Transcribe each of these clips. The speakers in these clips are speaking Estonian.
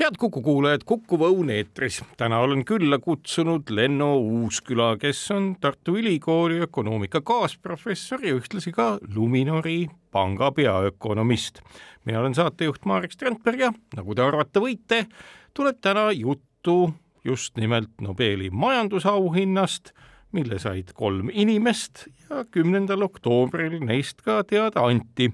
head Kuku kuulajad, Kukuv Õun eetris. täna olen külla kutsunud Lenno Uusküla, kes on Tartu Ülikooli ökonoomika kaasprofessor ja ühtlasi ka Luminori panga peaökonomist. mina olen saatejuht Marek Strandberg ja nagu te arvata võite, tuleb täna juttu just nimelt Nobeli majandusauhinnast, mille said kolm inimest ja kümnendal oktoobril neist ka teada anti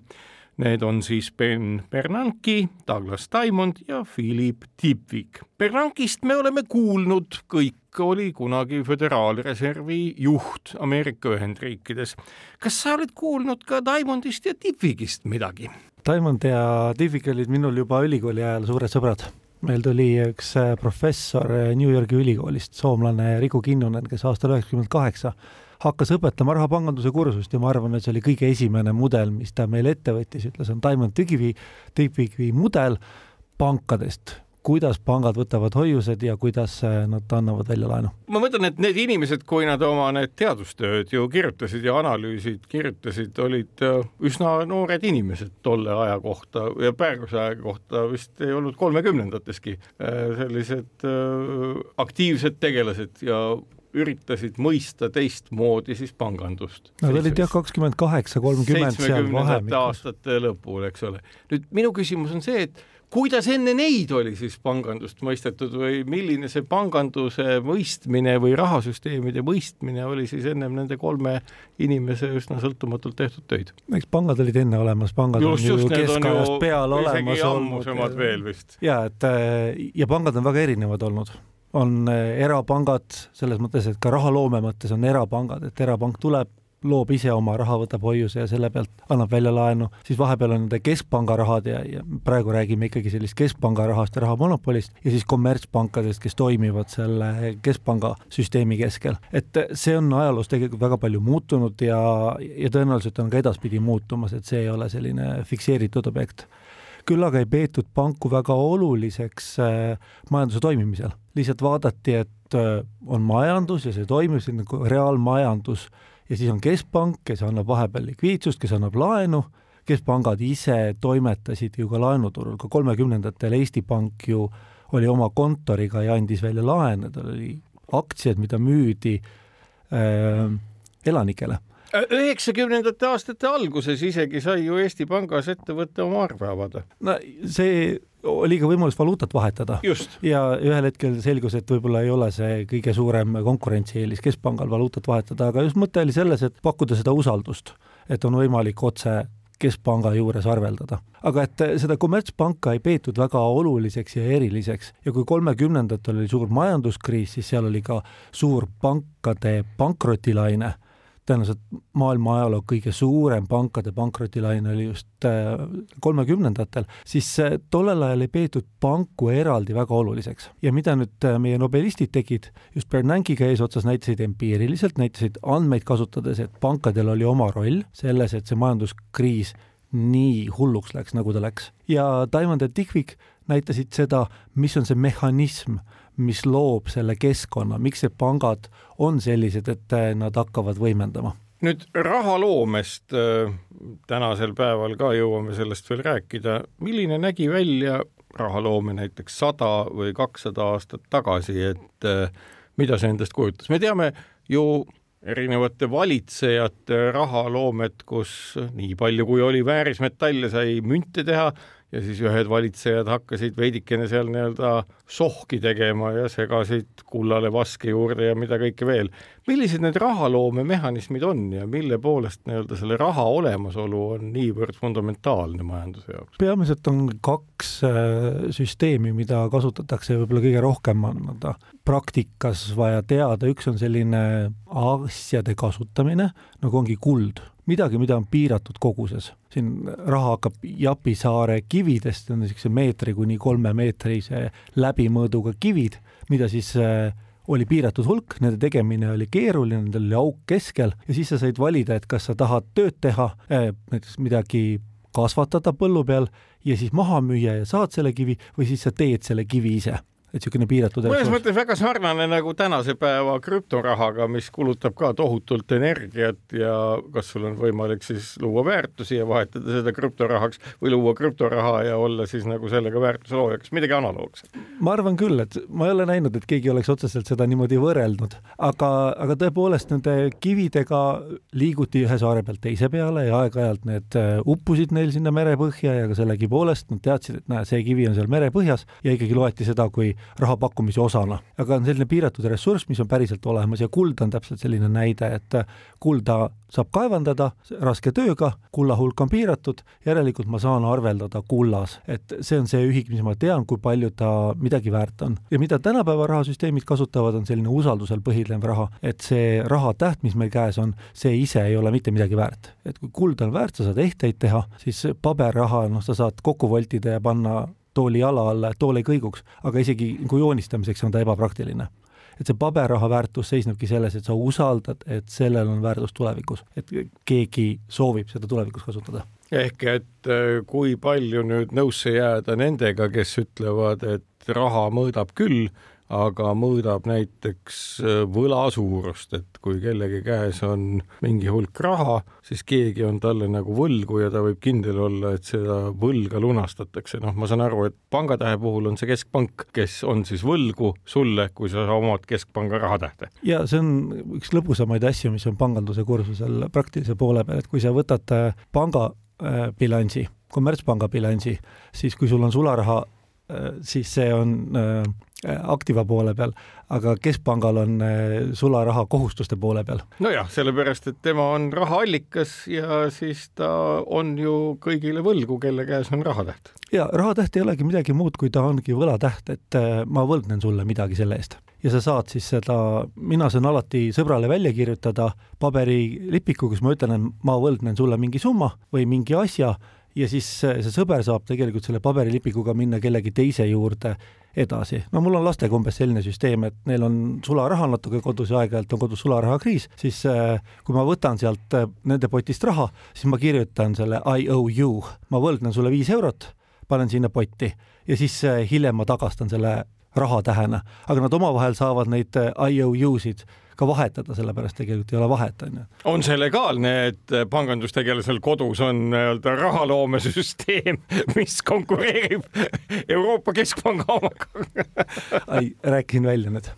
Need on siis Ben Bernanke, Douglas Diamond ja Philip Tipvik. Bernankist me oleme kuulnud, kõik oli kunagi Föderaalreservi juht Ameerika Ühendriikides. kas sa oled kuulnud ka Diamondist ja Tipvikist midagi? Diamond ja Tipvik olid minul juba ülikooli ajal suured sõbrad meil tuli üks äh, professor äh, New Yorgi ülikoolist, soomlane Riku Kinnunen, kes aastal üheksakümmend kaheksa hakkas õpetama rahapanganduse kursust ja ma arvan, et see oli kõige esimene mudel, mis ta meile ette võttis, ütles, on Diamond Digivi, Digivi mudel pankadest kuidas pangad võtavad hoiused ja kuidas äh, nad annavad välja laenu. ma mõtlen, et need inimesed, kui nad oma need teadustööd ju kirjutasid ja analüüsid kirjutasid, olid äh, üsna noored inimesed tolle aja kohta ja praeguse aja kohta vist ei olnud kolmekümnendateski äh, sellised aktiivsed tegelased ja üritasid mõista teistmoodi siis pangandust. Nad olid jah, kakskümmend kaheksa, kolmkümmend seal vahemikus. aastate lõpul, eks ole. nüüd minu küsimus on see, et kuidas enne neid oli siis pangandust mõistetud või milline see panganduse mõistmine või rahasüsteemide mõistmine oli siis ennem nende kolme inimese üsna sõltumatult tehtud töid? eks pangad olid enne olemas, pangad just, on ju keskajast peale olemas olnud. veel vist. ja et ja pangad on väga erinevad olnud on eh, erapangad selles mõttes, et ka rahaloome mõttes on erapangad, et erapank tuleb, loob ise oma raha, võtab hoiuse ja selle pealt annab välja laenu, siis vahepeal on nende keskpanga rahad ja, ja praegu räägime ikkagi sellist keskpanga rahast ja rahamonopolist ja siis kommertspankadest, kes toimivad selle keskpanga süsteemi keskel. et see on ajaloos tegelikult väga palju muutunud ja, ja tõenäoliselt on ka edaspidi muutumas, et see ei ole selline fikseeritud objekt küll aga ei peetud panku väga oluliseks äh, majanduse toimimisel. Lihtsalt vaadati, et äh, on majandus ja see toimib, see on nagu reaalmajandus. Ja siis on keskpank, kes annab vahepeal likviidsust, kes annab laenu, keskpangad ise toimetasid ju ka laenuturul, ka kolmekümnendatel Eesti Pank ju oli oma kontoriga ja andis välja laene, tal oli aktsiad, mida müüdi äh, elanikele. Üheksakümnendate aastate alguses isegi sai ju Eesti Pangas ettevõte oma arve avada. no see oli ka võimalus valuutat vahetada. ja ühel hetkel selgus, et võib-olla ei ole see kõige suurem konkurentsieelis keskpangal valuutat vahetada, aga just mõte oli selles, et pakkuda seda usaldust, et on võimalik otse keskpanga juures arveldada. aga et seda kommertspanka ei peetud väga oluliseks ja eriliseks ja kui kolmekümnendatel oli suur majanduskriis, siis seal oli ka suur pankade pankrotilaine tõenäoliselt maailma ajaloo kõige suurem pankade pankrotilaine oli just äh, kolmekümnendatel, siis äh, tollel ajal ei peetud panku eraldi väga oluliseks. ja mida nüüd äh, meie nobelistid tegid, just Bernanke'iga eesotsas näitasid empiiriliselt, näitasid andmeid kasutades, et pankadel oli oma roll selles, et see majanduskriis nii hulluks läks, nagu ta läks. ja Diamond ja Dickwick näitasid seda, mis on see mehhanism, mis loob selle keskkonna, miks need pangad on sellised, et äh, nad hakkavad võimendama? Nüüd rahaloomest äh, tänasel päeval ka jõuame sellest veel rääkida, milline nägi välja rahaloome näiteks sada või kakssada aastat tagasi, et äh, mida see endast kujutas, me teame ju erinevate valitsejate rahaloomet, kus nii palju, kui oli väärismetalle, sai münte teha ja siis ühed valitsejad hakkasid veidikene seal nii-öelda sohki tegema ja segasid kullale vaske juurde ja mida kõike veel. millised need rahaloomemehhanismid on ja mille poolest nii-öelda selle raha olemasolu on niivõrd fundamentaalne majanduse jaoks? peamiselt on kaks äh, süsteemi, mida kasutatakse võib-olla kõige rohkem nii-öelda praktikas vaja teada, üks on selline asjade kasutamine, nagu ongi kuld midagi, mida on piiratud koguses. siin raha hakkab Japisaare kividest, on niisuguse meetri kuni kolme meetrise läbimõõduga kivid, mida siis äh, oli piiratud hulk, nende tegemine oli keeruline, nendel oli auk keskel ja siis sa said valida, et kas sa tahad tööd teha, eh, näiteks midagi kasvatada põllu peal ja siis maha müüa ja saad selle kivi või siis sa teed selle kivi ise et niisugune piiratud mõnes mõttes väga sarnane nagu tänase päeva krüptorahaga, mis kulutab ka tohutult energiat ja kas sul on võimalik siis luua väärtusi ja vahetada seda krüptorahaks või luua krüptoraha ja olla siis nagu sellega väärtuse looja, kas midagi analoogset? ma arvan küll, et ma ei ole näinud, et keegi oleks otseselt seda niimoodi võrrelnud, aga, aga tõepoolest nende kividega liiguti ühe saare pealt teise peale ja aeg-ajalt need äh, uppusid neil sinna merepõhja ja ka sellegipoolest nad teadsid, et näe, see kivi on seal merepõhjas ja ikkagi loeti seda kui raha pakkumise osana. aga on selline piiratud ressurss, mis on päriselt olemas ja kuld on täpselt selline näide, et kulda saab kaevandada raske tööga, kulla hulk on piiratud, järelikult ma saan arveldada kullas, et see on see ühik, mis ma tean, kui palju ta midagi väärt on. ja mida tänapäeva rahasüsteemid kasutavad, on selline usaldusel põhinev raha, et see rahatäht, mis meil käes on, see ise ei ole mitte midagi väärt. et kui kuld on väärt, sa saad ehteid teha, siis paberraha, noh, sa saad kokku voltida ja panna tooli jala alla, et tool ei kõiguks, aga isegi nagu joonistamiseks on ta ebapraktiline et see paberraha väärtus seisnebki selles, et sa usaldad, et sellel on väärtus tulevikus, et keegi soovib seda tulevikus kasutada. ehk et äh, kui palju nüüd nõusse jääda nendega, kes ütlevad, et raha mõõdab küll, aga mõõdab näiteks äh, võla suurust, et kui kellegi käes on mingi hulk raha, siis keegi on talle nagu võlgu ja ta võib kindel olla, et seda võlga lunastatakse. noh, ma saan aru, et pangatähe puhul on see keskpank, kes on siis võlgu sulle, kui sa omad keskpanga rahatähte. ja see on üks lõbusamaid asju, mis on panganduse kursusel praktilise poole peal, et kui sa võtad äh, panga äh, bilansi, kommertspanga bilansi, siis kui sul on sularaha siis see on Äh, aktiva poole peal, aga keskpangal on äh, sularaha kohustuste poole peal. nojah, sellepärast et tema on rahaallikas ja siis ta on ju kõigile võlgu, kelle käes on rahatäht. ja rahatäht ei olegi midagi muud, kui ta ongi võlatäht, et äh, ma võlgnen sulle midagi selle eest ja sa saad siis seda, mina saan alati sõbrale välja kirjutada paberilipiku, kus ma ütlen, et ma võlgnen sulle mingi summa või mingi asja ja siis see sõber saab tegelikult selle paberilipikuga minna kellegi teise juurde edasi. no mul on lastega umbes selline süsteem, et neil on sularaha natuke kodus ja aeg-ajalt on kodus sularahakriis, siis äh, kui ma võtan sealt äh, nende potist raha, siis ma kirjutan selle I owe you, ma võlgnen sulle viis eurot, panen sinna potti ja siis äh, hiljem ma tagastan selle rahatähena, aga nad omavahel saavad neid I owe you'sid ka vahetada, sellepärast tegelikult ei ole vahet, on ju. on see legaalne, et pangandustegelasel kodus on nii-öelda rahaloomesüsteem, mis konkureerib Euroopa Keskpanga omaga ai, rääkisin välja nüüd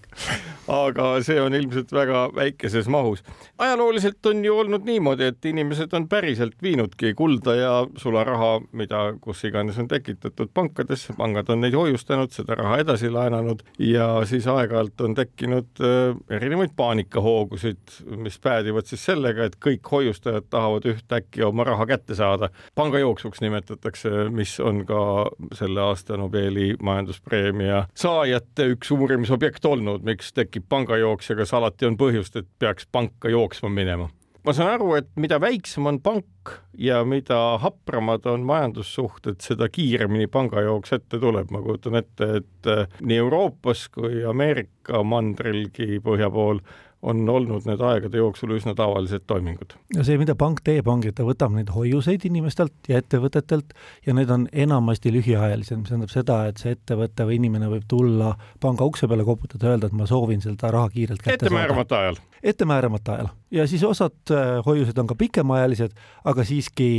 aga see on ilmselt väga väikeses mahus. ajalooliselt on ju olnud niimoodi, et inimesed on päriselt viinudki kulda ja sularaha, mida kus iganes on tekitatud pankadesse, pangad on neid hoiustanud, seda raha edasi laenanud ja siis aeg-ajalt on tekkinud äh, erinevaid paanikahoogusid, mis päädivad siis sellega, et kõik hoiustajad tahavad ühtäkki oma raha kätte saada. pangajooksuks nimetatakse, mis on ka selle aasta Nobeli majanduspreemia saajate üks uurimisobjekt olnud, miks tekib räägib pangajooksja, kas alati on põhjust, et peaks panka jooksma minema? ma saan aru, et mida väiksem on pank ja mida hapramad on majandussuhted, seda kiiremini pangajooks ette tuleb. ma kujutan ette, et nii Euroopas kui Ameerika mandrilgi põhja pool on olnud need aegade jooksul üsna tavalised toimingud. ja see, mida pank teeb, ongi, et ta võtab neid hoiuseid inimestelt ja ettevõtetelt ja need on enamasti lühiajalised, mis tähendab seda, et see ettevõte või inimene võib tulla panga ukse peale koputada, öelda, et ma soovin seda raha kiirelt kätte saada. ettemääramata ajal? ettemääramata ajal ja siis osad äh, hoiused on ka pikemaajalised, aga siiski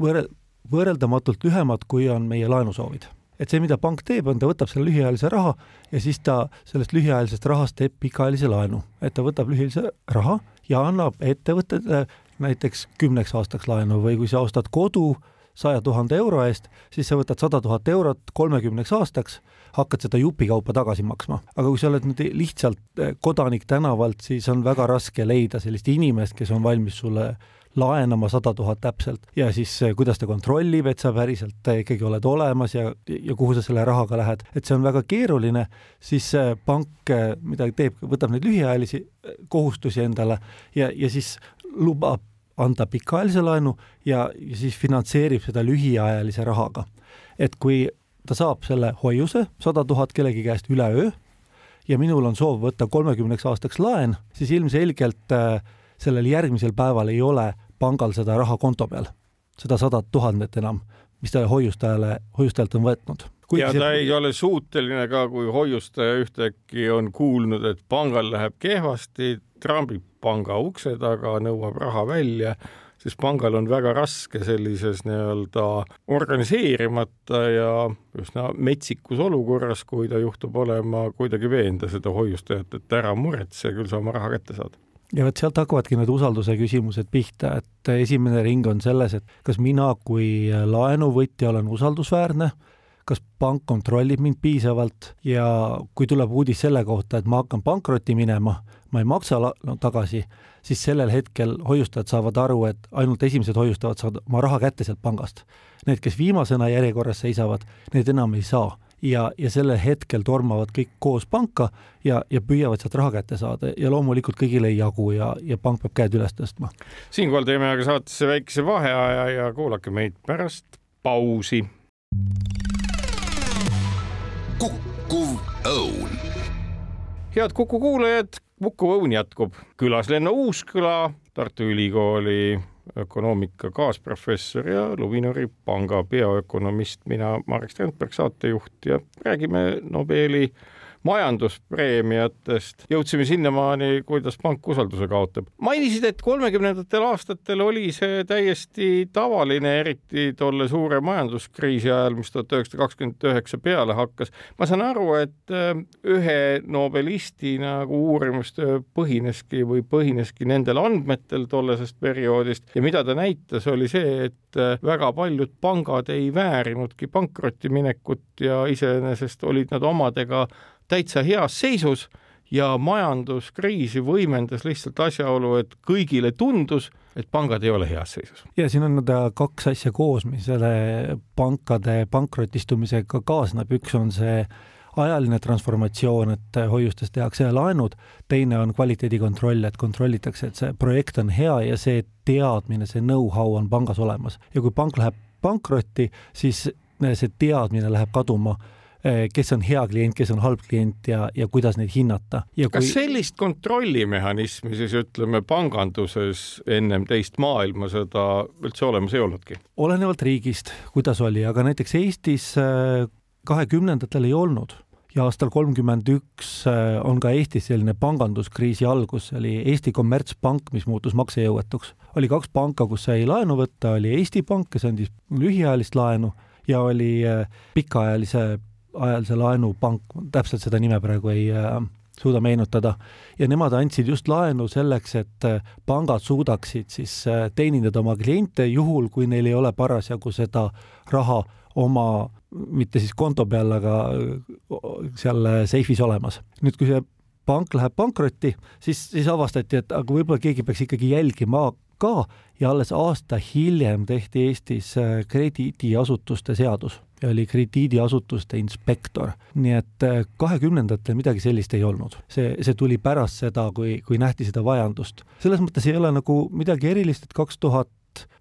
võrre-, võrreldamatult lühemad, kui on meie laenusoovid et see, mida pank teeb, on ta võtab selle lühiajalise raha ja siis ta sellest lühiajalisest rahast teeb pikaajalise laenu, et ta võtab lühiajalise raha ja annab ettevõttele näiteks kümneks aastaks laenu või kui sa ostad kodu saja tuhande euro eest, siis sa võtad sada tuhat eurot kolmekümneks aastaks, hakkad seda jupikaupa tagasi maksma. aga kui sa oled nüüd lihtsalt kodanik tänavalt, siis on väga raske leida sellist inimest, kes on valmis sulle laenama sada tuhat täpselt ja siis eh, kuidas ta kontrollib, et sa päriselt eh, ikkagi oled olemas ja, ja kuhu sa selle rahaga lähed, et see on väga keeruline, siis pank midagi teeb, võtab neid lühiajalisi eh, kohustusi endale ja, ja siis lubab anda pikaajalise laenu ja, ja siis finantseerib seda lühiajalise rahaga. et kui ta saab selle hoiuse, sada tuhat kellegi käest üleöö, ja minul on soov võtta kolmekümneks aastaks laen, siis ilmselgelt sellel järgmisel päeval ei ole pangal seda raha konto peal, seda sadat tuhandet enam, mis ta hoiustajale, hoiustajalt on võtnud. ja ta see... ei ole suuteline ka, kui hoiustaja ühtäkki on kuulnud, et pangal läheb kehvasti, trambib panga ukse taga, nõuab raha välja siis pangal on väga raske sellises nii-öelda organiseerimata ja üsna metsikus olukorras, kui ta juhtub olema, kuidagi veenda seda hoiustajat, et ära muretse, küll sa oma raha kätte saad ja vot sealt hakkavadki need usalduse küsimused pihta, et esimene ring on selles, et kas mina kui laenuvõtja olen usaldusväärne, kas pank kontrollib mind piisavalt ja kui tuleb uudis selle kohta, et ma hakkan pankrotti minema, ma ei maksa no, tagasi, siis sellel hetkel hoiustajad saavad aru, et ainult esimesed hoiustajad saavad oma raha kätte sealt pangast. Need, kes viimasena järjekorras seisavad, need enam ei saa ja, ja sellel hetkel tormavad kõik koos panka ja, ja püüavad sealt raha kätte saada ja loomulikult kõigile ei jagu ja, ja pank peab käed üles tõstma. siinkohal teeme aga saatesse väikese vaheaja ja kuulake meid pärast pausi. kukkuv õun. head Kuku kuulajad, Kukkuv õun jätkub külas Lenno Uusküla, Tartu Ülikooli ökonoomika kaasprofessor ja Luminori panga peaökonomist, mina, Marek Strandberg, saatejuht ja räägime Nobeli majanduspreemiatest jõudsime sinnamaani, kuidas pank usalduse kaotab. mainisid, et kolmekümnendatel aastatel oli see täiesti tavaline, eriti tolle suure majanduskriisi ajal, mis tuhat üheksasada kakskümmend üheksa peale hakkas. ma saan aru, et äh, ühe nobelisti nagu uurimustöö põhineski või põhineski nendel andmetel tollasest perioodist ja mida ta näitas, oli see, et äh, väga paljud pangad ei väärinudki pankrotti minekut ja iseenesest olid nad omadega täitsa heas seisus ja majanduskriisi võimendas lihtsalt asjaolu, et kõigile tundus, et pangad ei ole heas seisus. ja siin on kaks asja koos, mis selle pankade pankrotistumisega kaasneb, üks on see ajaline transformatsioon, et hoiustes tehakse laenud, teine on kvaliteedikontroll, et kontrollitakse, et see projekt on hea ja see teadmine, see know-how on pangas olemas. Ja kui pank läheb pankrotti, siis see teadmine läheb kaduma kes on hea klient, kes on halb klient ja, ja kuidas neid hinnata. Kui... kas sellist kontrollimehhanismi siis ütleme panganduses ennem teist maailmasõda üldse olemas ei olnudki? olenevalt riigist, kuidas oli, aga näiteks Eestis eh, kahekümnendatel ei olnud ja aastal kolmkümmend üks eh, on ka Eestis selline panganduskriisi algus, oli Eesti Kommertspank, mis muutus maksejõuetuks. oli kaks panka, kus sai laenu võtta, oli Eesti Pank, kes andis lühiajalist laenu ja oli pikaajalise ajalise laenupank, täpselt seda nime praegu ei äh, suuda meenutada, ja nemad andsid just laenu selleks, et äh, pangad suudaksid siis äh, teenindada oma kliente juhul, kui neil ei ole parasjagu seda raha oma, mitte siis konto peal, aga äh, seal seifis olemas. nüüd, kui see pank läheb pankrotti, siis, siis avastati, et aga võib-olla keegi peaks ikkagi jälgima ka ja alles aasta hiljem tehti Eestis krediidiasutuste seadus ja oli krediidiasutuste inspektor. nii et äh, kahekümnendatel midagi sellist ei olnud. see, see tuli pärast seda, kui, kui nähti seda vajadust. selles mõttes ei ole nagu midagi erilist, et kaks tuhat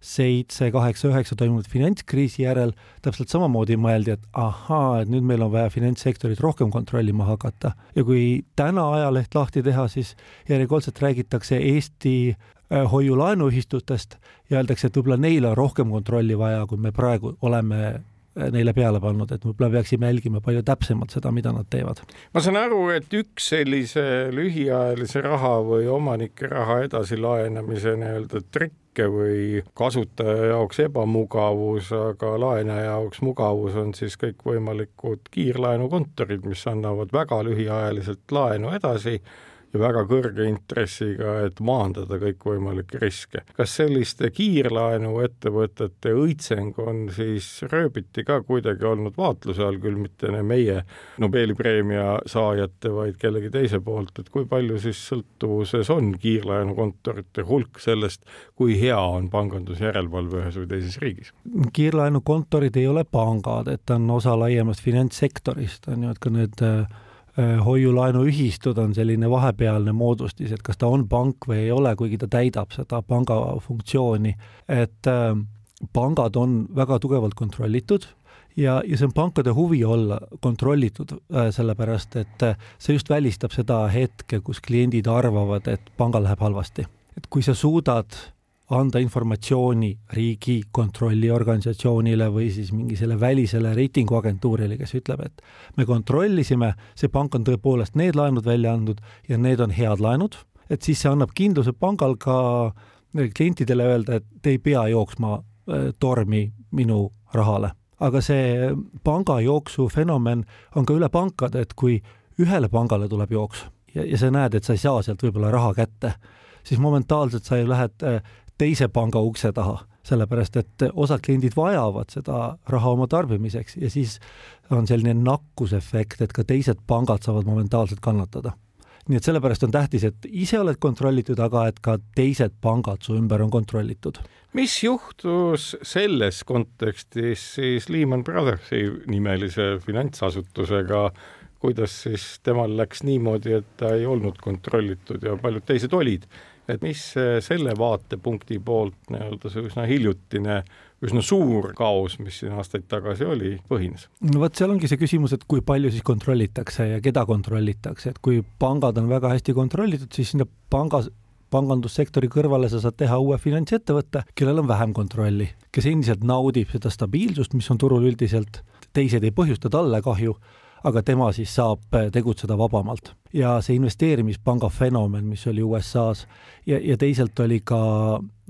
seitse, kaheksa, üheksa toimunud finantskriisi järel täpselt samamoodi mõeldi, et ahaa, et nüüd meil on vaja finantssektorit rohkem kontrollima hakata. ja kui täna ajaleht lahti teha, siis järjekordselt räägitakse Eesti äh, hoiu-laenuühistutest ja öeldakse, et võib-olla neil on rohkem kontrolli vaja, kui me praegu oleme neile peale pannud, et võib-olla peaksime jälgima palju täpsemalt seda, mida nad teevad. ma saan aru, et üks sellise lühiajalise raha või omanike raha edasilaenamise nii-öelda trikke või kasutaja jaoks ebamugavus, aga laenaja jaoks mugavus on siis kõikvõimalikud kiirlaenukontorid, mis annavad väga lühiajaliselt laenu edasi ja väga kõrge intressiga, et maandada kõikvõimalikke riske. kas selliste kiirlaenuettevõtete õitseng on siis rööbiti ka kuidagi olnud vaatluse all, küll mitte meie Nobeli preemia saajate, vaid kellegi teise poolt, et kui palju siis sõltuvuses on kiirlaenukontorite hulk sellest, kui hea on pangandusjärelevalve ühes või teises riigis? kiirlaenukontorid ei ole pangad, et ta on osa laiemast finantssektorist, on ju, et ka need äh, hoiu-laenuühistud on selline vahepealne moodustis, et kas ta on pank või ei ole, kuigi ta täidab seda panga funktsiooni, et äh, pangad on väga tugevalt kontrollitud ja, ja see on pankade huvi olla kontrollitud, äh, sellepärast et äh, see just välistab seda hetke, kus kliendid arvavad, et pangal läheb halvasti. et kui sa suudad anda informatsiooni riigi kontrolliorganisatsioonile või siis mingi selle välisele reitinguagentuurile, kes ütleb, et me kontrollisime, see pank on tõepoolest need laenud välja andnud ja need on head laenud, et siis see annab kindluse pangal ka klientidele öelda, et te ei pea jooksma äh, tormi minu rahale. Aga see pangajooksu fenomen on ka üle pankade, et kui ühele pangale tuleb jooks ja, ja sa näed, et sa ei saa sealt võib-olla raha kätte, siis momentaalselt sa ju lähed äh, teise panga ukse taha, sellepärast et osad kliendid vajavad seda raha oma tarbimiseks ja siis on selline nakkusefekt, et ka teised pangad saavad momentaalselt kannatada. Nii et sellepärast on tähtis, et ise oled kontrollitud, aga et ka teised pangad su ümber on kontrollitud. mis juhtus selles kontekstis siis Lehman Brothersi nimelise finantsasutusega, kuidas siis temal läks niimoodi, et ta ei olnud kontrollitud ja paljud teised olid, et mis selle vaatepunkti poolt nii-öelda see üsna hiljutine üsna suur kaos, mis siin aastaid tagasi oli, põhines. no vot, seal ongi see küsimus, et kui palju siis kontrollitakse ja keda kontrollitakse, et kui pangad on väga hästi kontrollitud, siis sinna pangas pangandussektori kõrvale sa saad teha uue finantsettevõtte, kellel on vähem kontrolli, kes endiselt naudib seda stabiilsust, mis on turul üldiselt, teised ei põhjusta talle kahju aga tema siis saab äh, tegutseda vabamalt. ja see investeerimispanga fenomen, mis oli USA-s ja, ja teisalt oli ka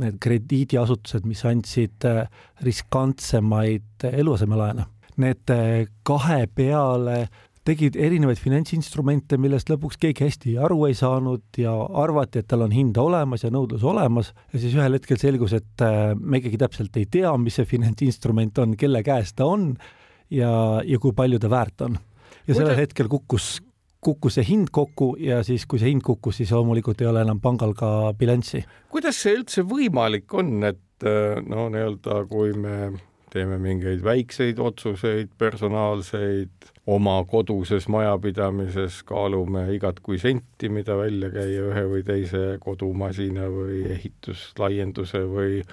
need krediidiasutused, mis andsid äh, riskantsemaid äh, eluasemelaene. Need kahe peale tegid erinevaid finantsinstrumente, millest lõpuks keegi hästi aru ei saanud ja arvati, et tal on hind olemas ja nõudlus olemas ja siis ühel hetkel selgus, et me ikkagi täpselt ei tea, mis see finantsinstrument on, kelle käes ta on ja, ja kui palju ta väärt on ja sellel hetkel kukkus, kukkus see hind kokku ja siis, kui see hind kukkus, siis loomulikult ei ole enam pangal ka bilanssi. kuidas see üldse võimalik on, et äh, no nii-öelda, kui me teeme mingeid väikseid otsuseid, personaalseid, oma koduses majapidamises kaalume igat kui senti, mida välja käia ühe või teise kodumasina või ehituslaienduse või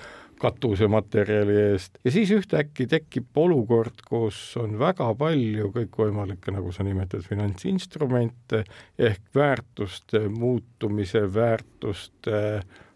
katusematerjali eest ja siis ühtäkki tekib olukord, kus on väga palju kõikvõimalikke, nagu sa nimetad, finantsinstrumente ehk väärtuste muutumise, väärtuste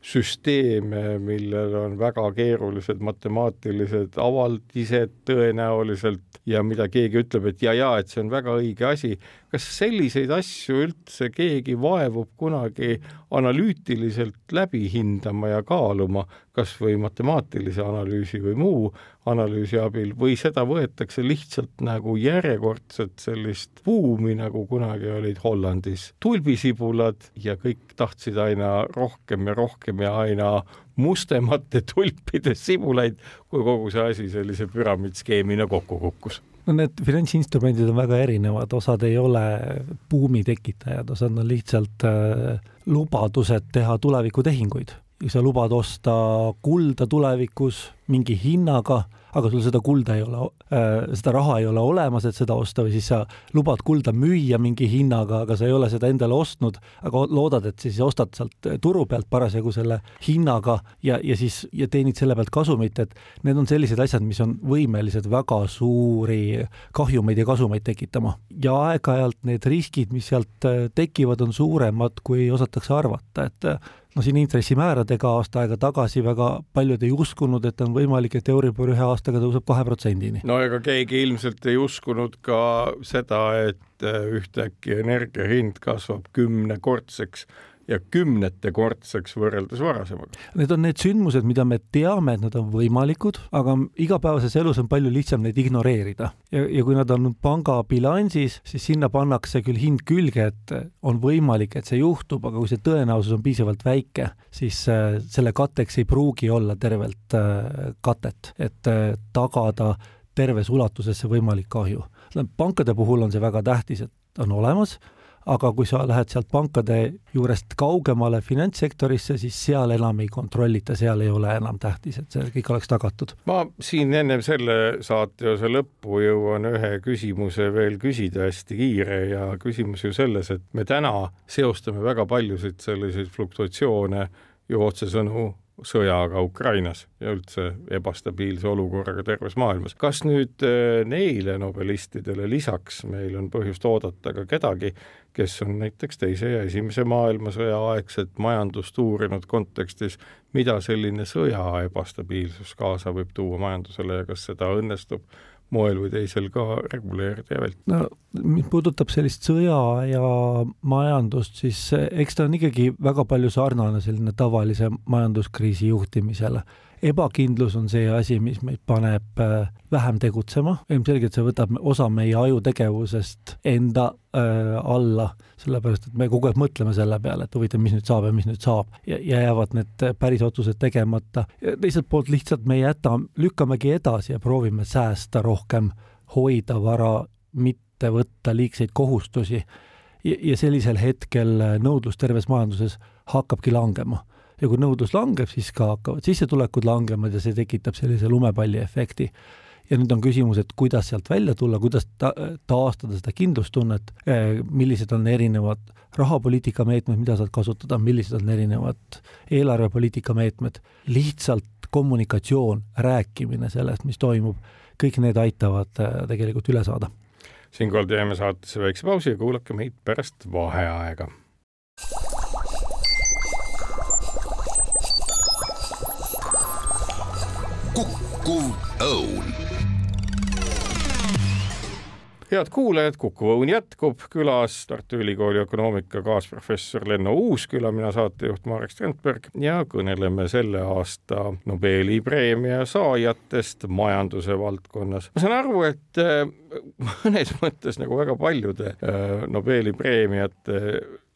süsteeme, millel on väga keerulised matemaatilised avaldised tõenäoliselt ja mida keegi ütleb, et ja-ja, et see on väga õige asi. kas selliseid asju üldse keegi vaevub kunagi analüütiliselt läbi hindama ja kaaluma, kas või matemaatilise analüüsi või muu analüüsi abil või seda võetakse lihtsalt nagu järjekordset sellist buumi, nagu kunagi olid Hollandis tulbisibulad ja kõik tahtsid aina rohkem ja rohkem ja aina mustemate tulpide sibulaid, kui kogu see asi sellise püramiidskeemina kokku kukkus no need finantsinstrumendid on väga erinevad, osad ei ole buumi tekitajad, osad on lihtsalt äh, lubadused teha tulevikutehinguid. sa lubad osta kulda tulevikus mingi hinnaga aga sul seda kulda ei ole äh,, seda raha ei ole olemas, et seda osta või siis sa lubad kulda müüa mingi hinnaga, aga sa ei ole seda endale ostnud, aga loodad, et siis ostad sealt turu pealt parasjagu selle hinnaga ja, ja siis ja teenid selle pealt kasumit, et need on sellised asjad, mis on võimelised väga suuri kahjumeid ja kasumeid tekitama. ja aeg-ajalt need riskid, mis sealt äh, tekivad, on suuremad, kui osatakse arvata, et no siin intressimääradega aasta aega tagasi väga paljud ei uskunud, et on võimalik, et Euribor ühe aastaga tõuseb kahe protsendini. no ega keegi ilmselt ei uskunud ka seda, et ühtäkki energia hind kasvab kümnekordseks ja kümnetekordseks võrreldes varasemaga. Need on need sündmused, mida me teame, et nad on võimalikud, aga igapäevases elus on palju lihtsam neid ignoreerida. ja, ja kui nad on panga bilansis, siis sinna pannakse küll hind külge, et on võimalik, et see juhtub, aga kui see tõenäosus on piisavalt väike, siis äh, selle katteks ei pruugi olla tervelt äh, katet, et äh, tagada terves ulatuses see võimalik kahju. pankade puhul on see väga tähtis, et on olemas aga kui sa lähed sealt pankade juurest kaugemale finantssektorisse, siis seal enam ei kontrollita, seal ei ole enam tähtis, et see kõik oleks tagatud. ma siin ennem selle saateosa lõppu jõuan ühe küsimuse veel küsida, hästi kiire ja küsimus ju selles, et me täna seostame väga paljusid selliseid fluktuatsioone ju otsesõnu sõjaga Ukrainas ja üldse ebastabiilse olukorraga terves maailmas. kas nüüd äh, neile nobelistidele lisaks meil on põhjust oodata ka kedagi, kes on näiteks Teise ja Esimese maailmasõja aegset majandust uurinud kontekstis, mida selline sõja ebastabiilsus kaasa võib tuua majandusele ja kas seda õnnestub moel või teisel ka reguleerida ja vältida. no mis puudutab sellist sõja ja majandust, siis eks ta on ikkagi väga palju sarnane selline tavalise majanduskriisi juhtimisele ebakindlus on see asi, mis meid paneb äh, vähem tegutsema, ilmselgelt see võtab osa meie ajutegevusest enda äh, alla, sellepärast et me kogu aeg mõtleme selle peale, et huvitav, mis nüüd saab ja mis nüüd saab. Ja, ja jäävad need päris otsused tegemata. teiselt poolt lihtsalt me ei jäta, lükkamegi edasi ja proovime säästa rohkem, hoida vara, mitte võtta liigseid kohustusi. Ja, ja sellisel hetkel nõudlus terves majanduses hakkabki langema ja kui nõudlus langeb, siis ka hakkavad sissetulekud langema ja see tekitab sellise lumepalli efekti. ja nüüd on küsimus, et kuidas sealt välja tulla, kuidas ta-, taastada seda kindlustunnet, eh, millised on erinevad rahapoliitika meetmed, mida saad kasutada, millised on erinevad eelarvepoliitika meetmed, lihtsalt kommunikatsioon, rääkimine sellest, mis toimub, kõik need aitavad eh, tegelikult üle saada. siinkohal teeme saatesse väikse pausi ja kuulake meid pärast vaheaega head kuulajad, Kuku Õun jätkub, külas Tartu Ülikooli ökonoomika kaasprofessor Lenno Uusküla, mina saatejuht Marek Strandberg ja kõneleme selle aasta Nobeli preemia saajatest majanduse valdkonnas. ma saan aru, et äh, mõnes mõttes nagu väga paljude äh, Nobeli preemiate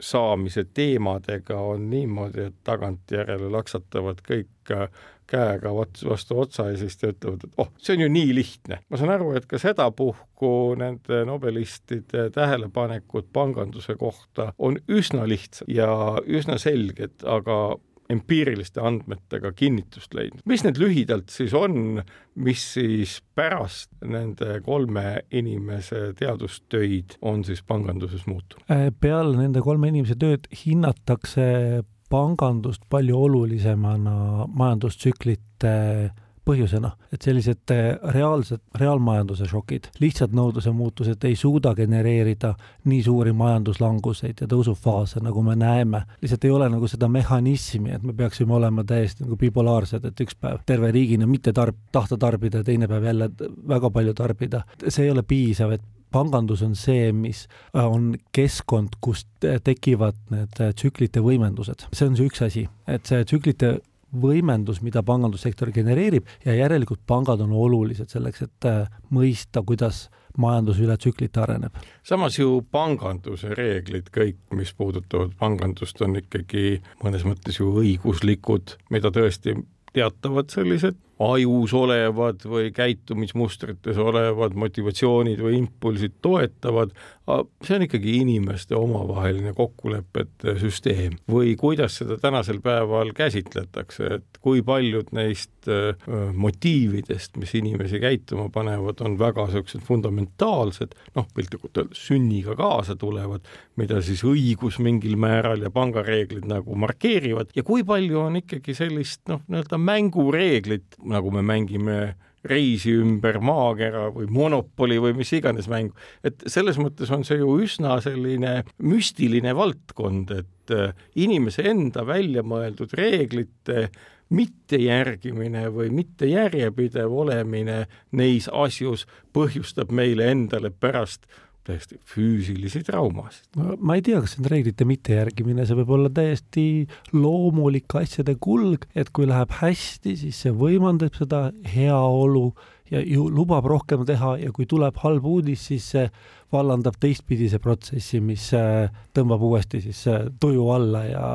saamise teemadega on niimoodi, et tagantjärele laksatavad kõik äh, käega vastu otsa ja siis te ütlevad, et oh, see on ju nii lihtne. ma saan aru, et ka sedapuhku nende nobelistide tähelepanekud panganduse kohta on üsna lihtsad ja üsna selged, aga empiiriliste andmetega kinnitust leidnud. mis need lühidalt siis on, mis siis pärast nende kolme inimese teadustöid on siis panganduses muutunud? Äh, peale nende kolme inimese tööd hinnatakse pangandust palju olulisemana majandustsüklite põhjusena, et sellised eh, reaalsed, reaalmajanduse šokid, lihtsad nõudluse muutused ei suuda genereerida nii suuri majanduslanguseid ja tõusufaase, nagu me näeme. lihtsalt ei ole nagu seda mehhanismi, et me peaksime olema täiesti nagu bipolaarsed, et üks päev terve riigina mitte tarb-, tahta tarbida ja teine päev jälle väga palju tarbida. see ei ole piisav, et pangandus on see, mis äh, on keskkond, kus tekivad need äh, tsüklite võimendused. see on see üks asi, et see tsüklite võimendus, mida pangandussektor genereerib ja järelikult pangad on olulised selleks, et äh, mõista, kuidas majandus üle tsüklite areneb. samas ju panganduse reeglid, kõik, mis puudutavad pangandust, on ikkagi mõnes mõttes ju õiguslikud, mida tõesti teatavad sellised ajus olevad või käitumismustrites olevad motivatsioonid või impulsid toetavad, see on ikkagi inimeste omavaheline kokkulepete süsteem. Või kuidas seda tänasel päeval käsitletakse, et kui paljud neist motiividest, mis inimesi käituma panevad, on väga niisugused fundamentaalsed, noh, piltlikult öeldes sünniga kaasa tulevad, mida siis õigus mingil määral ja pangareeglid nagu markeerivad. Ja kui palju on ikkagi sellist noh, nii-öelda mängureeglit, nagu me mängime reisi ümber maakera või Monopoli või mis iganes mäng, et selles mõttes on see ju üsna selline müstiline valdkond, et äh, inimese enda välja mõeldud reeglite mittejärgimine või mitte järjepidev olemine neis asjus põhjustab meile endale pärast täiesti füüsilisi traumasid. ma ei tea, kas see on reeglite mittejärgimine, see võib olla täiesti loomulik asjade kulg, et kui läheb hästi, siis see võimendab seda heaolu ja ju lubab rohkem teha ja kui tuleb halb uudis, siis see vallandab teistpidise protsessi, mis äh, tõmbab uuesti siis äh, tuju alla ja,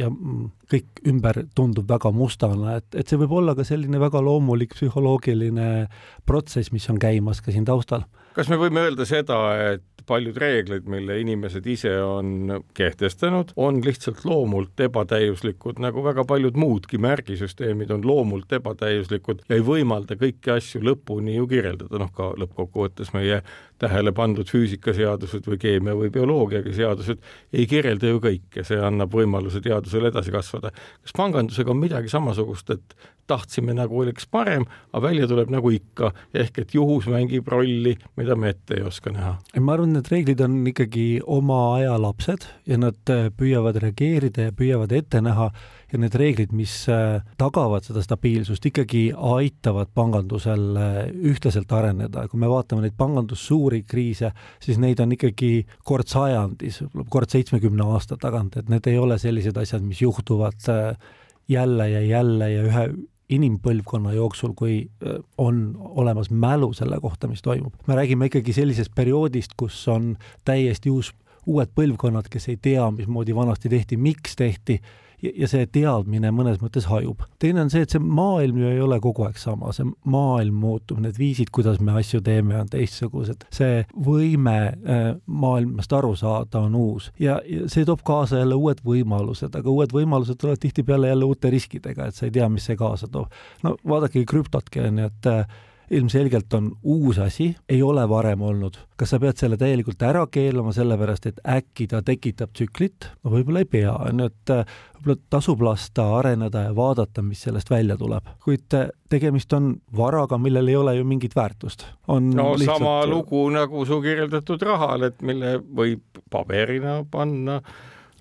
ja mm, kõik ümber tundub väga mustana, et, et see võib olla ka selline väga loomulik psühholoogiline protsess, mis on käimas ka siin taustal. kas me võime öelda seda, et paljud reeglid, mille inimesed ise on kehtestanud, on lihtsalt loomult ebatäiuslikud, nagu väga paljud muudki märgisüsteemid on loomult ebatäiuslikud ja ei võimalda kõiki asju lõpuni ju kirjeldada, noh ka lõppkokkuvõttes meie tähele pandud füüsikaseadused või keemia või bioloogiaga seadused ei kirjelda ju kõike, see annab võimaluse teadusel edasi kasvada. kas pangandusega on midagi samasugust, et tahtsime nagu oleks parem, aga välja tuleb nagu ikka, ehk et juhus mängib rolli, mida me ette ei oska näha? ma arvan, need reeglid on ikkagi oma aja lapsed ja nad püüavad reageerida ja püüavad ette näha ja need reeglid, mis äh, tagavad seda stabiilsust, ikkagi aitavad pangandusel äh, ühtlaselt areneda. kui me vaatame neid pangandussuuri kriise, siis neid on ikkagi kord sajandis, kord seitsmekümne aasta tagant, et need ei ole sellised asjad, mis juhtuvad äh, jälle ja jälle ja ühe inimpõlvkonna jooksul, kui on olemas mälu selle kohta, mis toimub. me räägime ikkagi sellisest perioodist, kus on täiesti uus, uued põlvkonnad, kes ei tea, mismoodi vanasti tehti, miks tehti ja, ja see teadmine mõnes mõttes hajub. teine on see, et see maailm ju ei ole kogu aeg sama, see maailm muutub, need viisid, kuidas me asju teeme, on teistsugused, see võime äh, maailmast aru saada on uus ja, ja see toob kaasa jälle uued võimalused, aga uued võimalused tulevad tihtipeale jälle uute riskidega, et sa ei tea, mis see kaasa toob. no vaadake krüptotki on ju, et äh, ilmselgelt on uus asi, ei ole varem olnud. kas sa pead selle täielikult ära keelama, sellepärast et äkki ta tekitab tsüklit? no võib-olla ei pea, on ju, et äh, võib-olla tasub lasta areneda ja vaadata, mis sellest välja tuleb. kuid äh, tegemist on varaga, millel ei ole ju mingit väärtust. on no lihtsalt... sama lugu nagu su kirjeldatud rahal, et mille võib paberina panna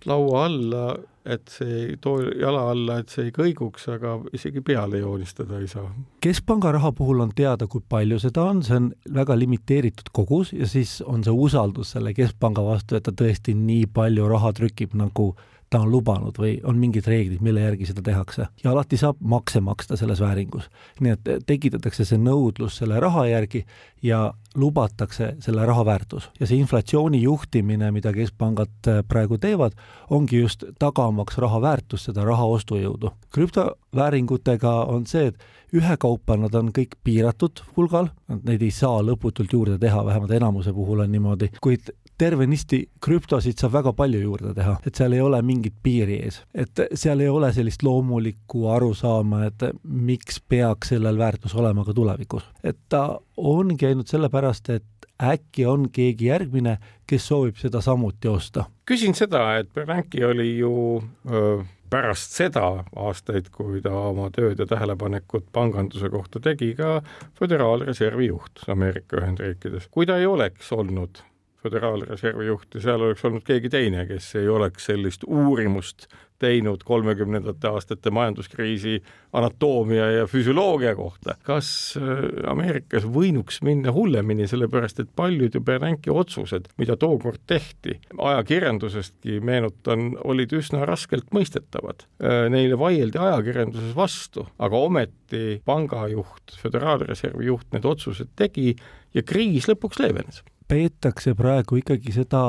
laua alla et see ei too jala alla, et see ei kõiguks, aga isegi peale joonistada ei saa. keskpanga raha puhul on teada, kui palju seda on, see on väga limiteeritud kogus ja siis on see usaldus selle keskpanga vastu, et ta tõesti nii palju raha trükib, nagu ta on lubanud või on mingid reeglid, mille järgi seda tehakse. ja alati saab makse maksta selles vääringus. nii et tekitatakse see nõudlus selle raha järgi ja lubatakse selle raha väärtus. ja see inflatsiooni juhtimine, mida keskpangad äh, praegu teevad, ongi just tagamaks raha väärtust, seda raha ostujõudu. krüptovääringutega on see, et ühekaupa nad on kõik piiratud hulgal, neid ei saa lõputult juurde teha, vähemalt enamuse puhul on niimoodi, kuid tervenisti krüptosid saab väga palju juurde teha, et seal ei ole mingit piiri ees, et seal ei ole sellist loomulikku arusaama, et miks peaks sellel väärtus olema ka tulevikus. et ta ongi ainult sellepärast, et äkki on keegi järgmine, kes soovib seda samuti osta. küsin seda, et Bernanke oli ju öö, pärast seda aastaid, kui ta oma tööd ja tähelepanekud panganduse kohta tegi, ka Föderaalreservi juht Ameerika Ühendriikides. kui ta ei oleks olnud Föderaalreservi juht ja seal oleks olnud keegi teine, kes ei oleks sellist uurimust teinud kolmekümnendate aastate majanduskriisi anatoomia ja füsioloogia kohta. kas äh, Ameerikas võinuks minna hullemini, sellepärast et paljud ju Bernanke otsused, mida tookord tehti, ajakirjandusestki meenutan, olid üsna raskelt mõistetavad. Äh, neile vaieldi ajakirjanduses vastu, aga ometi pangajuht, Föderaalreservi juht need otsused tegi ja kriis lõpuks leevenes peetakse praegu ikkagi seda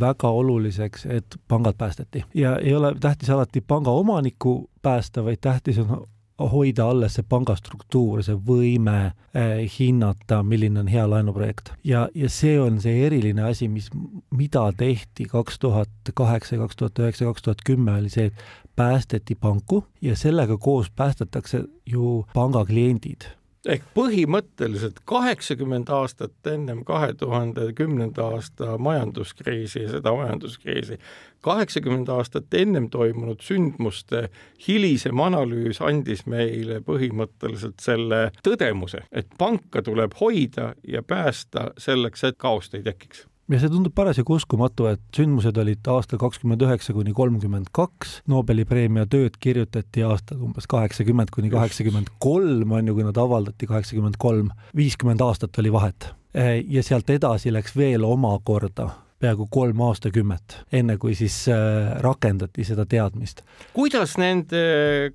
väga oluliseks, et pangad päästeti ja ei ole tähtis alati panga omanikku päästa, vaid tähtis on hoida alles see panga struktuur, see võime eh, hinnata, milline on hea laenuprojekt. ja, ja see on see eriline asi, mis, mida tehti kaks tuhat kaheksa, kaks tuhat üheksa, kaks tuhat kümme, oli see, et päästeti panku ja sellega koos päästetakse ju panga kliendid ehk põhimõtteliselt kaheksakümmend aastat ennem kahe tuhande kümnenda aasta majanduskriisi ja seda majanduskriisi, kaheksakümmend aastat ennem toimunud sündmuste hilisem analüüs andis meile põhimõtteliselt selle tõdemuse, et panka tuleb hoida ja päästa selleks, et kaost ei tekiks ja see tundub parasjagu uskumatu, et sündmused olid aastal kakskümmend üheksa kuni kolmkümmend kaks, Nobeli preemia tööd kirjutati aastal umbes kaheksakümmend kuni kaheksakümmend kolm, on ju, kui nad avaldati, kaheksakümmend kolm, viiskümmend aastat oli vahet. ja sealt edasi läks veel omakorda peaaegu kolm aastakümmet, enne kui siis äh, rakendati seda teadmist. kuidas nende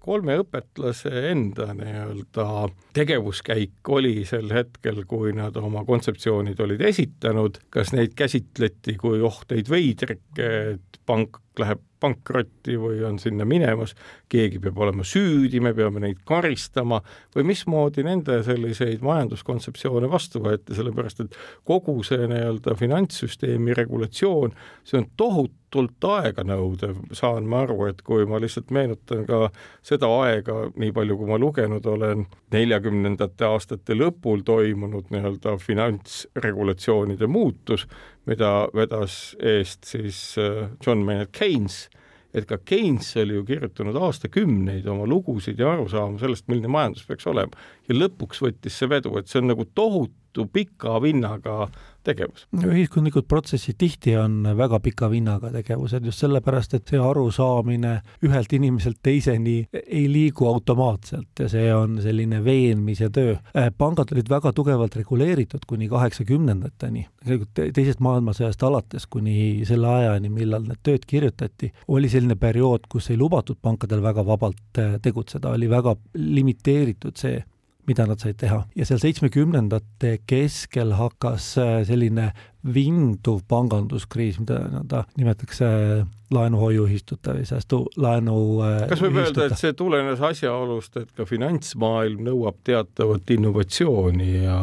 kolme õpetlase enda nii-öelda tegevuskäik oli sel hetkel, kui nad oma kontseptsioonid olid esitanud, kas neid käsitleti kui ohteid veidrikke, et pank läheb pankrotti või on sinna minemas, keegi peab olema süüdi, me peame neid karistama või mismoodi nende selliseid majanduskontseptsioone vastu võeti, sellepärast et kogu see nii-öelda finantssüsteemi regulatsioon, see on tohutu tohutult aeganõudev, saan ma aru, et kui ma lihtsalt meenutan ka seda aega, nii palju kui ma lugenud olen, neljakümnendate aastate lõpul toimunud nii-öelda finantsregulatsioonide muutus, mida vedas eest siis äh, John Maynard Keynes, et ka Keynes oli ju kirjutanud aastakümneid oma lugusid ja arusaama sellest, milline majandus peaks olema. ja lõpuks võttis see vedu, et see on nagu tohutu pika vinnaga tegevus. ühiskondlikud protsessid tihti on väga pika vinnaga tegevused just sellepärast, et see arusaamine ühelt inimeselt teiseni ei liigu automaatselt ja see on selline veenmise töö. Äh, pangad olid väga tugevalt reguleeritud kuni kaheksakümnendateni, teisest maailmasõjast alates kuni selle ajani, millal need tööd kirjutati, oli selline periood, kus ei lubatud pankadel väga vabalt äh, tegutseda, oli väga limiteeritud see, mida nad said teha. Ja seal seitsmekümnendate keskel hakkas äh, selline vinduv panganduskriis, mida nõnda nimetatakse äh, laenuhoiuühistute või säästulaenu äh, kas võib öelda, et see tulenes asjaolust, et ka finantsmaailm nõuab teatavat innovatsiooni ja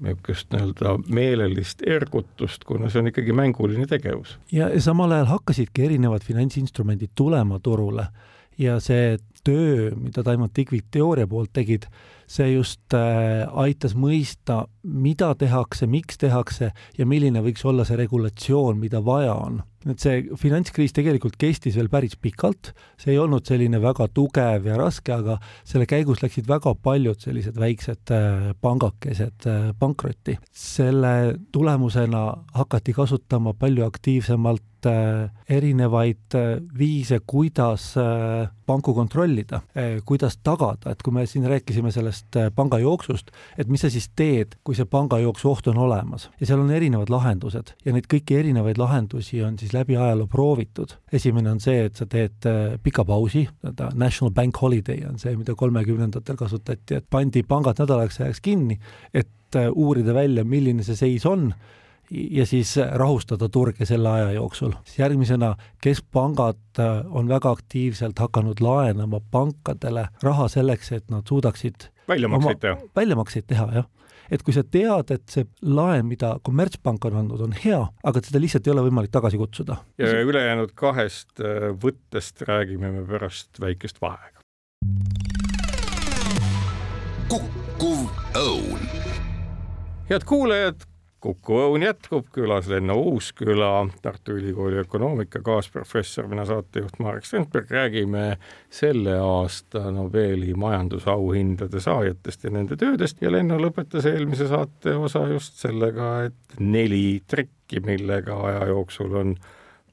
niisugust nii-öelda meelelist ergutust, kuna see on ikkagi mänguline tegevus. ja samal ajal hakkasidki erinevad finantsinstrumendid tulema turule ja see töö, mida Taimond Tikvik teooria poolt tegid, see just äh, aitas mõista, mida tehakse, miks tehakse ja milline võiks olla see regulatsioon, mida vaja on. et see finantskriis tegelikult kestis veel päris pikalt, see ei olnud selline väga tugev ja raske, aga selle käigus läksid väga paljud sellised väiksed äh, pangakesed äh, pankrotti. selle tulemusena hakati kasutama palju aktiivsemalt erinevaid äh, viise, kuidas äh, panku kontrollida, kuidas tagada, et kui me siin rääkisime sellest pangajooksust, et mis sa siis teed, kui see pangajooksu oht on olemas. Ja seal on erinevad lahendused. Ja neid kõiki erinevaid lahendusi on siis läbi ajaloo proovitud. esimene on see, et sa teed pika pausi, nii-öelda national bank holiday on see, mida kolmekümnendatel kasutati, et pandi pangad nädalaks ajaks kinni, et uurida välja, milline see seis on ja siis rahustada turge selle aja jooksul. järgmisena, keskpangad äh, on väga aktiivselt hakanud laenama pankadele raha selleks, et nad suudaksid väljamakseid teha. väljamakseid teha, jah et kui sa tead, et see laen, mida kommertspank on andnud, on hea, aga seda lihtsalt ei ole võimalik tagasi kutsuda. ja ülejäänud kahest äh, võttest räägime me pärast väikest vaheaega. kukkuv õun. head kuulajad, Kuku Õun jätkub, külas Lenno Uusküla, Tartu Ülikooli ökonoomika kaasprofessor, mina saatejuht Marek Strandberg, räägime selle aasta Nobeli majandusauhindade saajatest ja nende töödest ja Lenno lõpetas eelmise saate osa just sellega, et neli trikki, millega aja jooksul on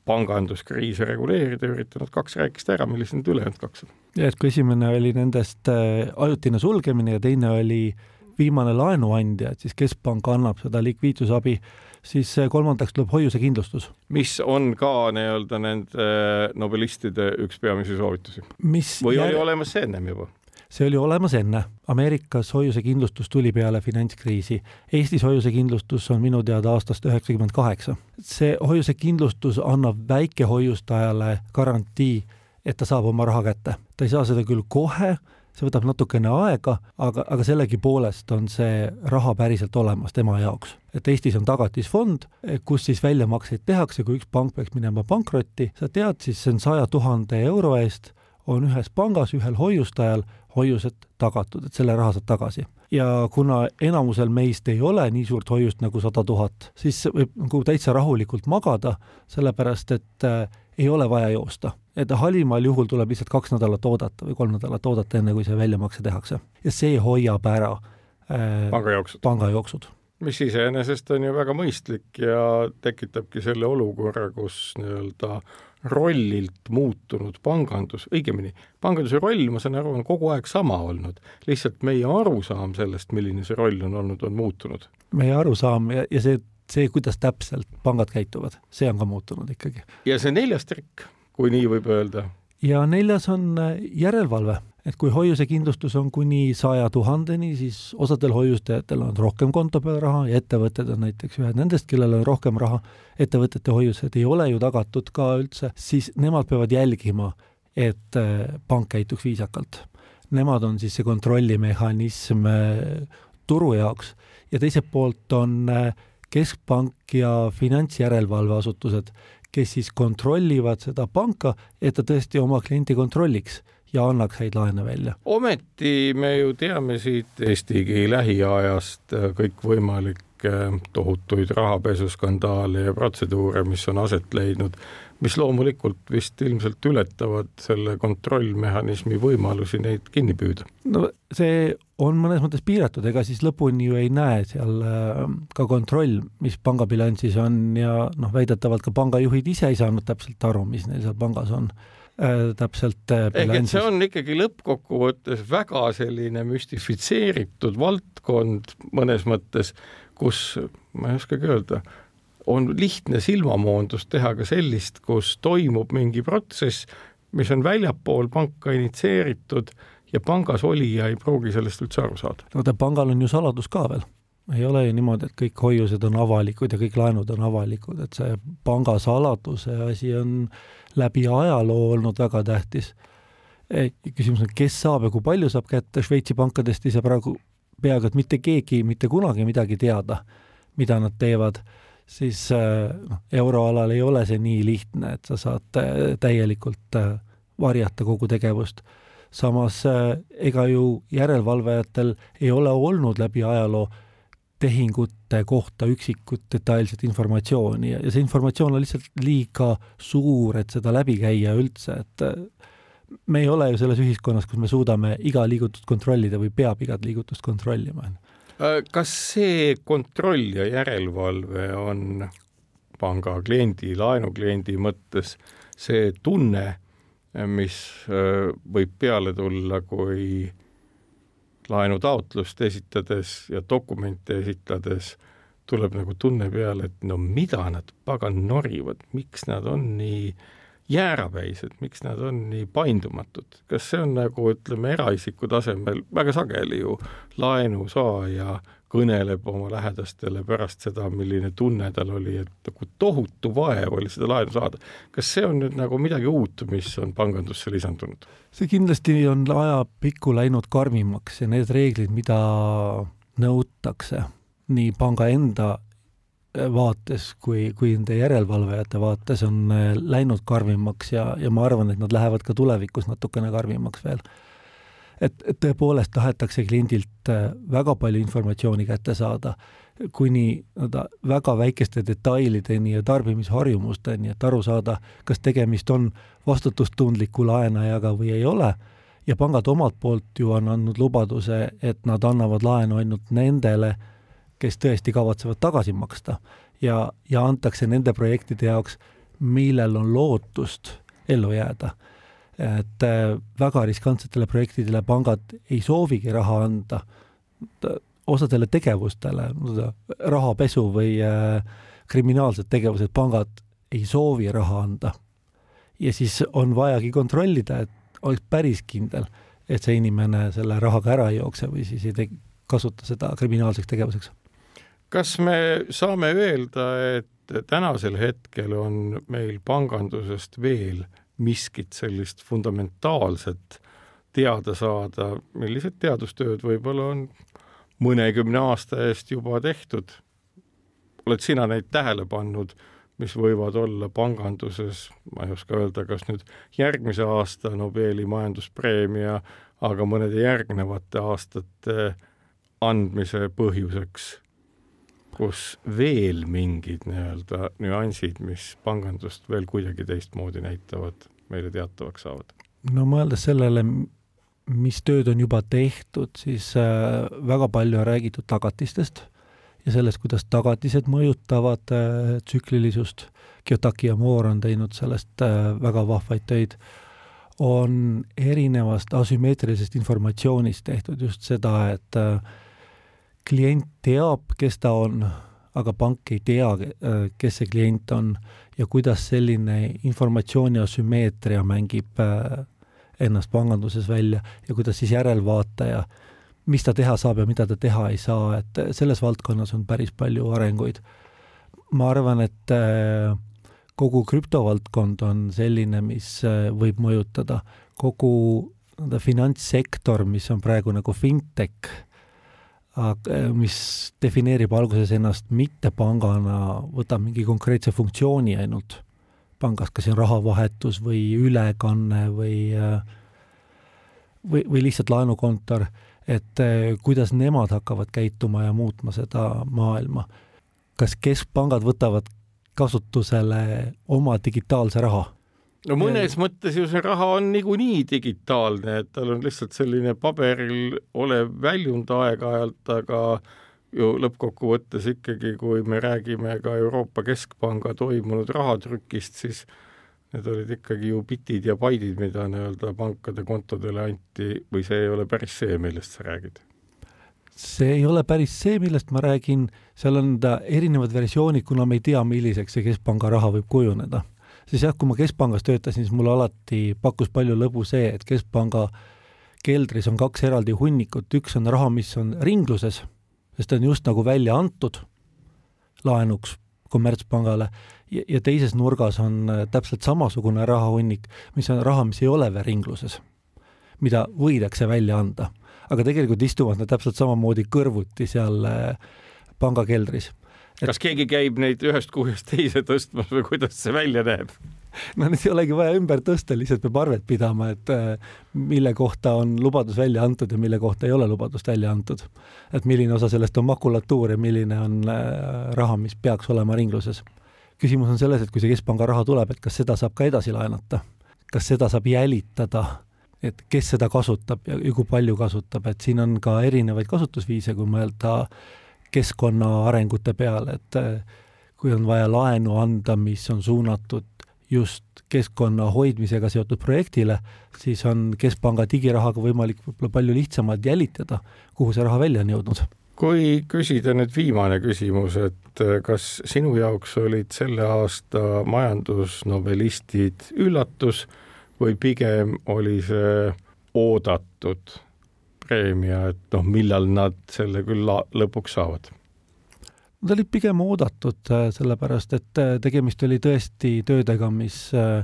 panganduskriise reguleerida üritanud, kaks rääkis ta ära, millised need ülejäänud kaks on? jah, et kui esimene oli nendest äh, ajutine sulgemine ja teine oli äh, viimane laenuandja, et siis keskpank annab seda likviidsusabi, siis kolmandaks tuleb hoiusekindlustus. mis on ka nii-öelda nende äh, nobelistide üks peamisi soovitusi? või jär... oli olemas see ennem juba? see oli olemas enne. Ameerikas hoiusekindlustus tuli peale finantskriisi. Eestis hoiusekindlustus on minu teada aastast üheksakümmend kaheksa. see hoiusekindlustus annab väikehoiustajale garantii, et ta saab oma raha kätte. ta ei saa seda küll kohe see võtab natukene aega, aga, aga sellegipoolest on see raha päriselt olemas tema jaoks. et Eestis on tagatisfond, kus siis väljamakseid tehakse, kui üks pank peaks minema pankrotti, sa tead, siis see on saja tuhande euro eest, on ühes pangas ühel hoiustajal hoiused tagatud, et selle raha saad tagasi. ja kuna enamusel meist ei ole nii suurt hoiust nagu sada tuhat, siis võib nagu täitsa rahulikult magada, sellepärast et äh, ei ole vaja joosta et halimal juhul tuleb lihtsalt kaks nädalat oodata või kolm nädalat oodata, enne kui see väljamakse tehakse. ja see hoiab ära äh, pangajooksud, pangajooksud mis iseenesest on ju väga mõistlik ja tekitabki selle olukorra, kus nii-öelda rollilt muutunud pangandus, õigemini, panganduse roll, ma saan aru, on kogu aeg sama olnud, lihtsalt meie arusaam sellest, milline see roll on olnud, on muutunud. meie arusaam ja, ja see, see, kuidas täpselt pangad käituvad, see on ka muutunud ikkagi. ja see neljas trikk kui nii võib öelda. ja neljas on äh, järelevalve, et kui hoiusekindlustus on kuni saja tuhandeni, siis osadel hoiustajatel on rohkem konto peal raha ja ettevõtted on näiteks ühed nendest, kellel on rohkem raha, ettevõtete hoiused ei ole ju tagatud ka üldse, siis nemad peavad jälgima, et äh, pank käituks viisakalt. Nemad on siis see kontrollimehhanism äh, turu jaoks ja teiselt poolt on äh, keskpank ja finantsjärelevalveasutused, kes siis kontrollivad seda panka, et ta tõesti oma klienti kontrolliks ja annaks häid laene välja. ometi me ju teame siit Eestigi lähiajast äh, kõikvõimalikke tohutuid rahapesuskandaale ja protseduure, mis on aset leidnud, mis loomulikult vist ilmselt ületavad selle kontrollmehhanismi võimalusi neid kinni püüda. no see on mõnes mõttes piiratud, ega siis lõpuni ju ei näe seal äh, ka kontroll, mis pangabilansis on ja noh, väidetavalt ka pangajuhid ise ei saanud täpselt aru, mis neil seal pangas on äh, täpselt äh, ehk et see on ikkagi lõppkokkuvõttes väga selline müstifitseeritud valdkond mõnes mõttes, kus ma ei oskagi öelda, on lihtne silmamoondust teha ka sellist, kus toimub mingi protsess, mis on väljapool panka initsieeritud ja pangas olija ei pruugi sellest üldse aru saada. no ta pangal on ju saladus ka veel ei ole ju niimoodi, et kõik hoiused on avalikud ja kõik laenud on avalikud, et see pangasaladuse asi on läbi ajaloo olnud väga tähtis. küsimus on, kes saab ja kui palju saab kätte, Šveitsi pankadest saa praegu peaaegu et mitte keegi mitte kunagi midagi teada, mida nad teevad, siis äh, noh, euroalal ei ole see nii lihtne, et sa saad äh, täielikult äh, varjata kogu tegevust. samas ega ju järelevalvajatel ei ole olnud läbi ajaloo tehingute kohta üksikut detailset informatsiooni ja, ja see informatsioon on lihtsalt liiga suur, et seda läbi käia üldse, et me ei ole ju selles ühiskonnas, kus me suudame iga liigutust kontrollida või peab igat liigutust kontrollima. Äh, kas see kontroll ja järelevalve on panga kliendi, laenukliendi mõttes see tunne, mis äh, võib peale tulla, kui laenutaotlust esitades ja dokumente esitades tuleb nagu tunne peale, et no mida nad pagan norivad, miks nad on nii jäärapäised, miks nad on nii paindumatud, kas see on nagu ütleme, eraisiku tasemel väga sageli ju laenusaaja kõneleb oma lähedastele pärast seda, milline tunne tal oli, et nagu tohutu vaev oli seda laenu saada. kas see on nüüd nagu midagi uut, mis on pangandusse lisandunud? see kindlasti on ajapikku läinud karmimaks ja need reeglid, mida nõutakse nii panga enda vaates kui, kui nende järelevalvajate vaates on läinud karmimaks ja, ja ma arvan, et nad lähevad ka tulevikus natukene karmimaks veel. Et, et tõepoolest tahetakse kliendilt äh, väga palju informatsiooni kätte saada, kuni nii-öelda väga väikeste detailideni ja tarbimisharjumusteni, et aru saada, kas tegemist on vastutustundliku laenajaga või ei ole, ja pangad omalt poolt ju on andnud lubaduse, et nad annavad laenu ainult nendele, kes tõesti kavatsevad tagasi maksta ja, ja antakse nende projektide jaoks, millel on lootust ellu jääda et äh, väga riskantsetele projektidele pangad ei soovigi raha anda, osadele tegevustele, rahapesu või äh, kriminaalsed tegevused, pangad ei soovi raha anda. ja siis on vajagi kontrollida, et oleks päris kindel, et see inimene selle rahaga ära ei jookse või siis ei te-, kasuta seda kriminaalseks tegevuseks. Kas me saame öelda, et tänasel hetkel on meil pangandusest veel miskit sellist fundamentaalset teada saada, millised teadustööd võib-olla on mõnekümne aasta eest juba tehtud. oled sina neid tähele pannud, mis võivad olla panganduses, ma ei oska öelda, kas nüüd järgmise aasta Nobeli majanduspreemia, aga mõnede järgnevate aastate andmise põhjuseks kus veel mingid nii-öelda nüansid, mis pangandust veel kuidagi teistmoodi näitavad, meile teatavaks saavad? no mõeldes sellele, mis tööd on juba tehtud, siis äh, väga palju on räägitud tagatistest ja sellest, kuidas tagatised mõjutavad äh, tsüklilisust. Kiyotaki ja Moore on teinud sellest äh, väga vahvaid töid. on erinevast asümmeetrilisest informatsioonist tehtud just seda, et äh, klient teab, kes ta on, aga pank ei tea, äh, kes see klient on ja kuidas selline informatsiooni asümmeetria mängib äh, ennast panganduses välja ja kuidas siis järelvaataja, mis ta teha saab ja mida ta teha ei saa, et selles valdkonnas on päris palju arenguid. ma arvan, et äh, kogu krüptovaldkond on selline, mis võib mõjutada kogu nii-öelda finantssektor, mis on praegu nagu fintech, mis defineerib alguses ennast mitte pangana, võtab mingi konkreetse funktsiooni ainult pangas, kas see on rahavahetus või ülekanne või või, või lihtsalt laenukontor, et eh, kuidas nemad hakkavad käituma ja muutma seda maailma. kas keskpangad võtavad kasutusele oma digitaalse raha? No mõnes ja... mõttes ju see raha on niikuinii digitaalne, et tal on lihtsalt selline paberil olev väljund aeg-ajalt, aga ju lõppkokkuvõttes ikkagi, kui me räägime ka Euroopa Keskpanga toimunud rahatrükist, siis need olid ikkagi ju bitid ja baidid, mida nii-öelda pankade kontodele anti või see ei ole päris see, millest sa räägid? see ei ole päris see, millest ma räägin, seal on ta erinevad versioonid, kuna me ei tea, milliseks see keskpanga raha võib kujuneda. Siis jah, kui ma keskpangas töötasin, siis mulle alati pakkus palju lõbu see, et keskpanga keldris on kaks eraldi hunnikut, üks on raha, mis on ringluses sest ta on just nagu välja antud laenuks kommertspangale ja, ja teises nurgas on äh, täpselt samasugune rahahunnik, mis on raha, mis ei ole veel ringluses, mida võidakse välja anda. aga tegelikult istuvad nad täpselt samamoodi kõrvuti seal äh, pangakeldris. Kas keegi käib neid ühest kuhjast teise tõstmas või kuidas see välja näeb? no neid ei olegi vaja ümber tõsta, lihtsalt peab arvet pidama, et äh, mille kohta on lubadus välja antud ja mille kohta ei ole lubadust välja antud. et milline osa sellest on makulatuur ja milline on äh, raha, mis peaks olema ringluses. küsimus on selles, et kui see keskpanga raha tuleb, et kas seda saab ka edasi laenata, kas seda saab jälitada, et kes seda kasutab ja, ja kui palju kasutab, et siin on ka erinevaid kasutusviise, kui mõelda keskkonna arengute peale, et äh, kui on vaja laenu anda, mis on suunatud just keskkonna hoidmisega seotud projektile, siis on Keskpanga digirahaga võimalik võib-olla palju lihtsamalt jälitada, kuhu see raha välja on jõudnud. kui küsida nüüd viimane küsimus, et äh, kas sinu jaoks olid selle aasta majandusnovelistid üllatus või pigem oli see oodatud preemia, et noh, millal nad selle küll lõpuks saavad? Nad olid pigem oodatud, äh, sellepärast et äh, tegemist oli tõesti töödega, mis äh,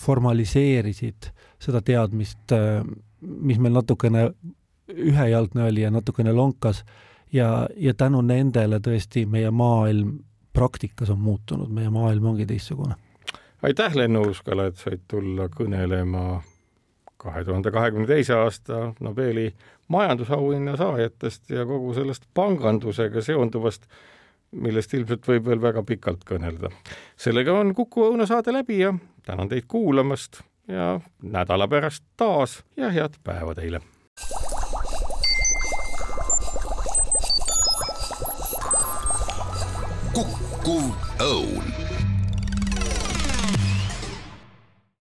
formaliseerisid seda teadmist, mis meil natukene ühejalgne oli ja natukene lonkas ja, ja tänu nendele tõesti meie maailm praktikas on muutunud, meie maailm ongi teistsugune. aitäh, Lennu Uuskala, et said tulla kõnelema kahe tuhande kahekümne teise aasta Nobeli majandusauhinna saajatest ja kogu sellest pangandusega seonduvast millest ilmselt võib veel väga pikalt kõnelda. sellega on Kuku Õuna saade läbi ja tänan teid kuulamast ja nädala pärast taas ja head päeva teile! Kuku Õun